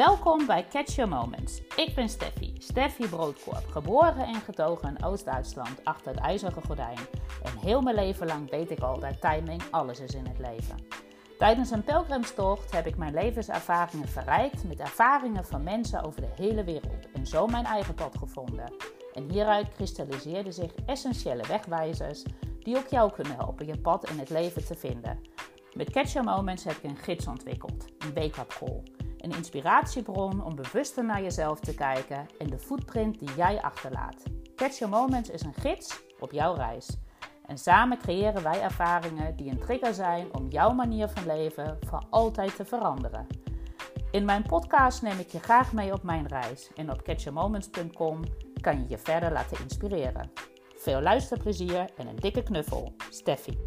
Welkom bij Catch Your Moments. Ik ben Steffi, Steffi Broodkorp, geboren en getogen in Oost-Duitsland achter het ijzeren gordijn. En heel mijn leven lang weet ik al dat timing alles is in het leven. Tijdens een pelgrimstocht heb ik mijn levenservaringen verrijkt met ervaringen van mensen over de hele wereld en zo mijn eigen pad gevonden. En hieruit kristalliseerden zich essentiële wegwijzers die ook jou kunnen helpen je pad in het leven te vinden. Met Catch Your Moments heb ik een gids ontwikkeld, een wake-up call. Een inspiratiebron om bewuster naar jezelf te kijken en de footprint die jij achterlaat. Catch Your Moments is een gids op jouw reis. En samen creëren wij ervaringen die een trigger zijn om jouw manier van leven voor altijd te veranderen. In mijn podcast neem ik je graag mee op mijn reis en op catchyourmoments.com kan je je verder laten inspireren. Veel luisterplezier en een dikke knuffel, Steffi.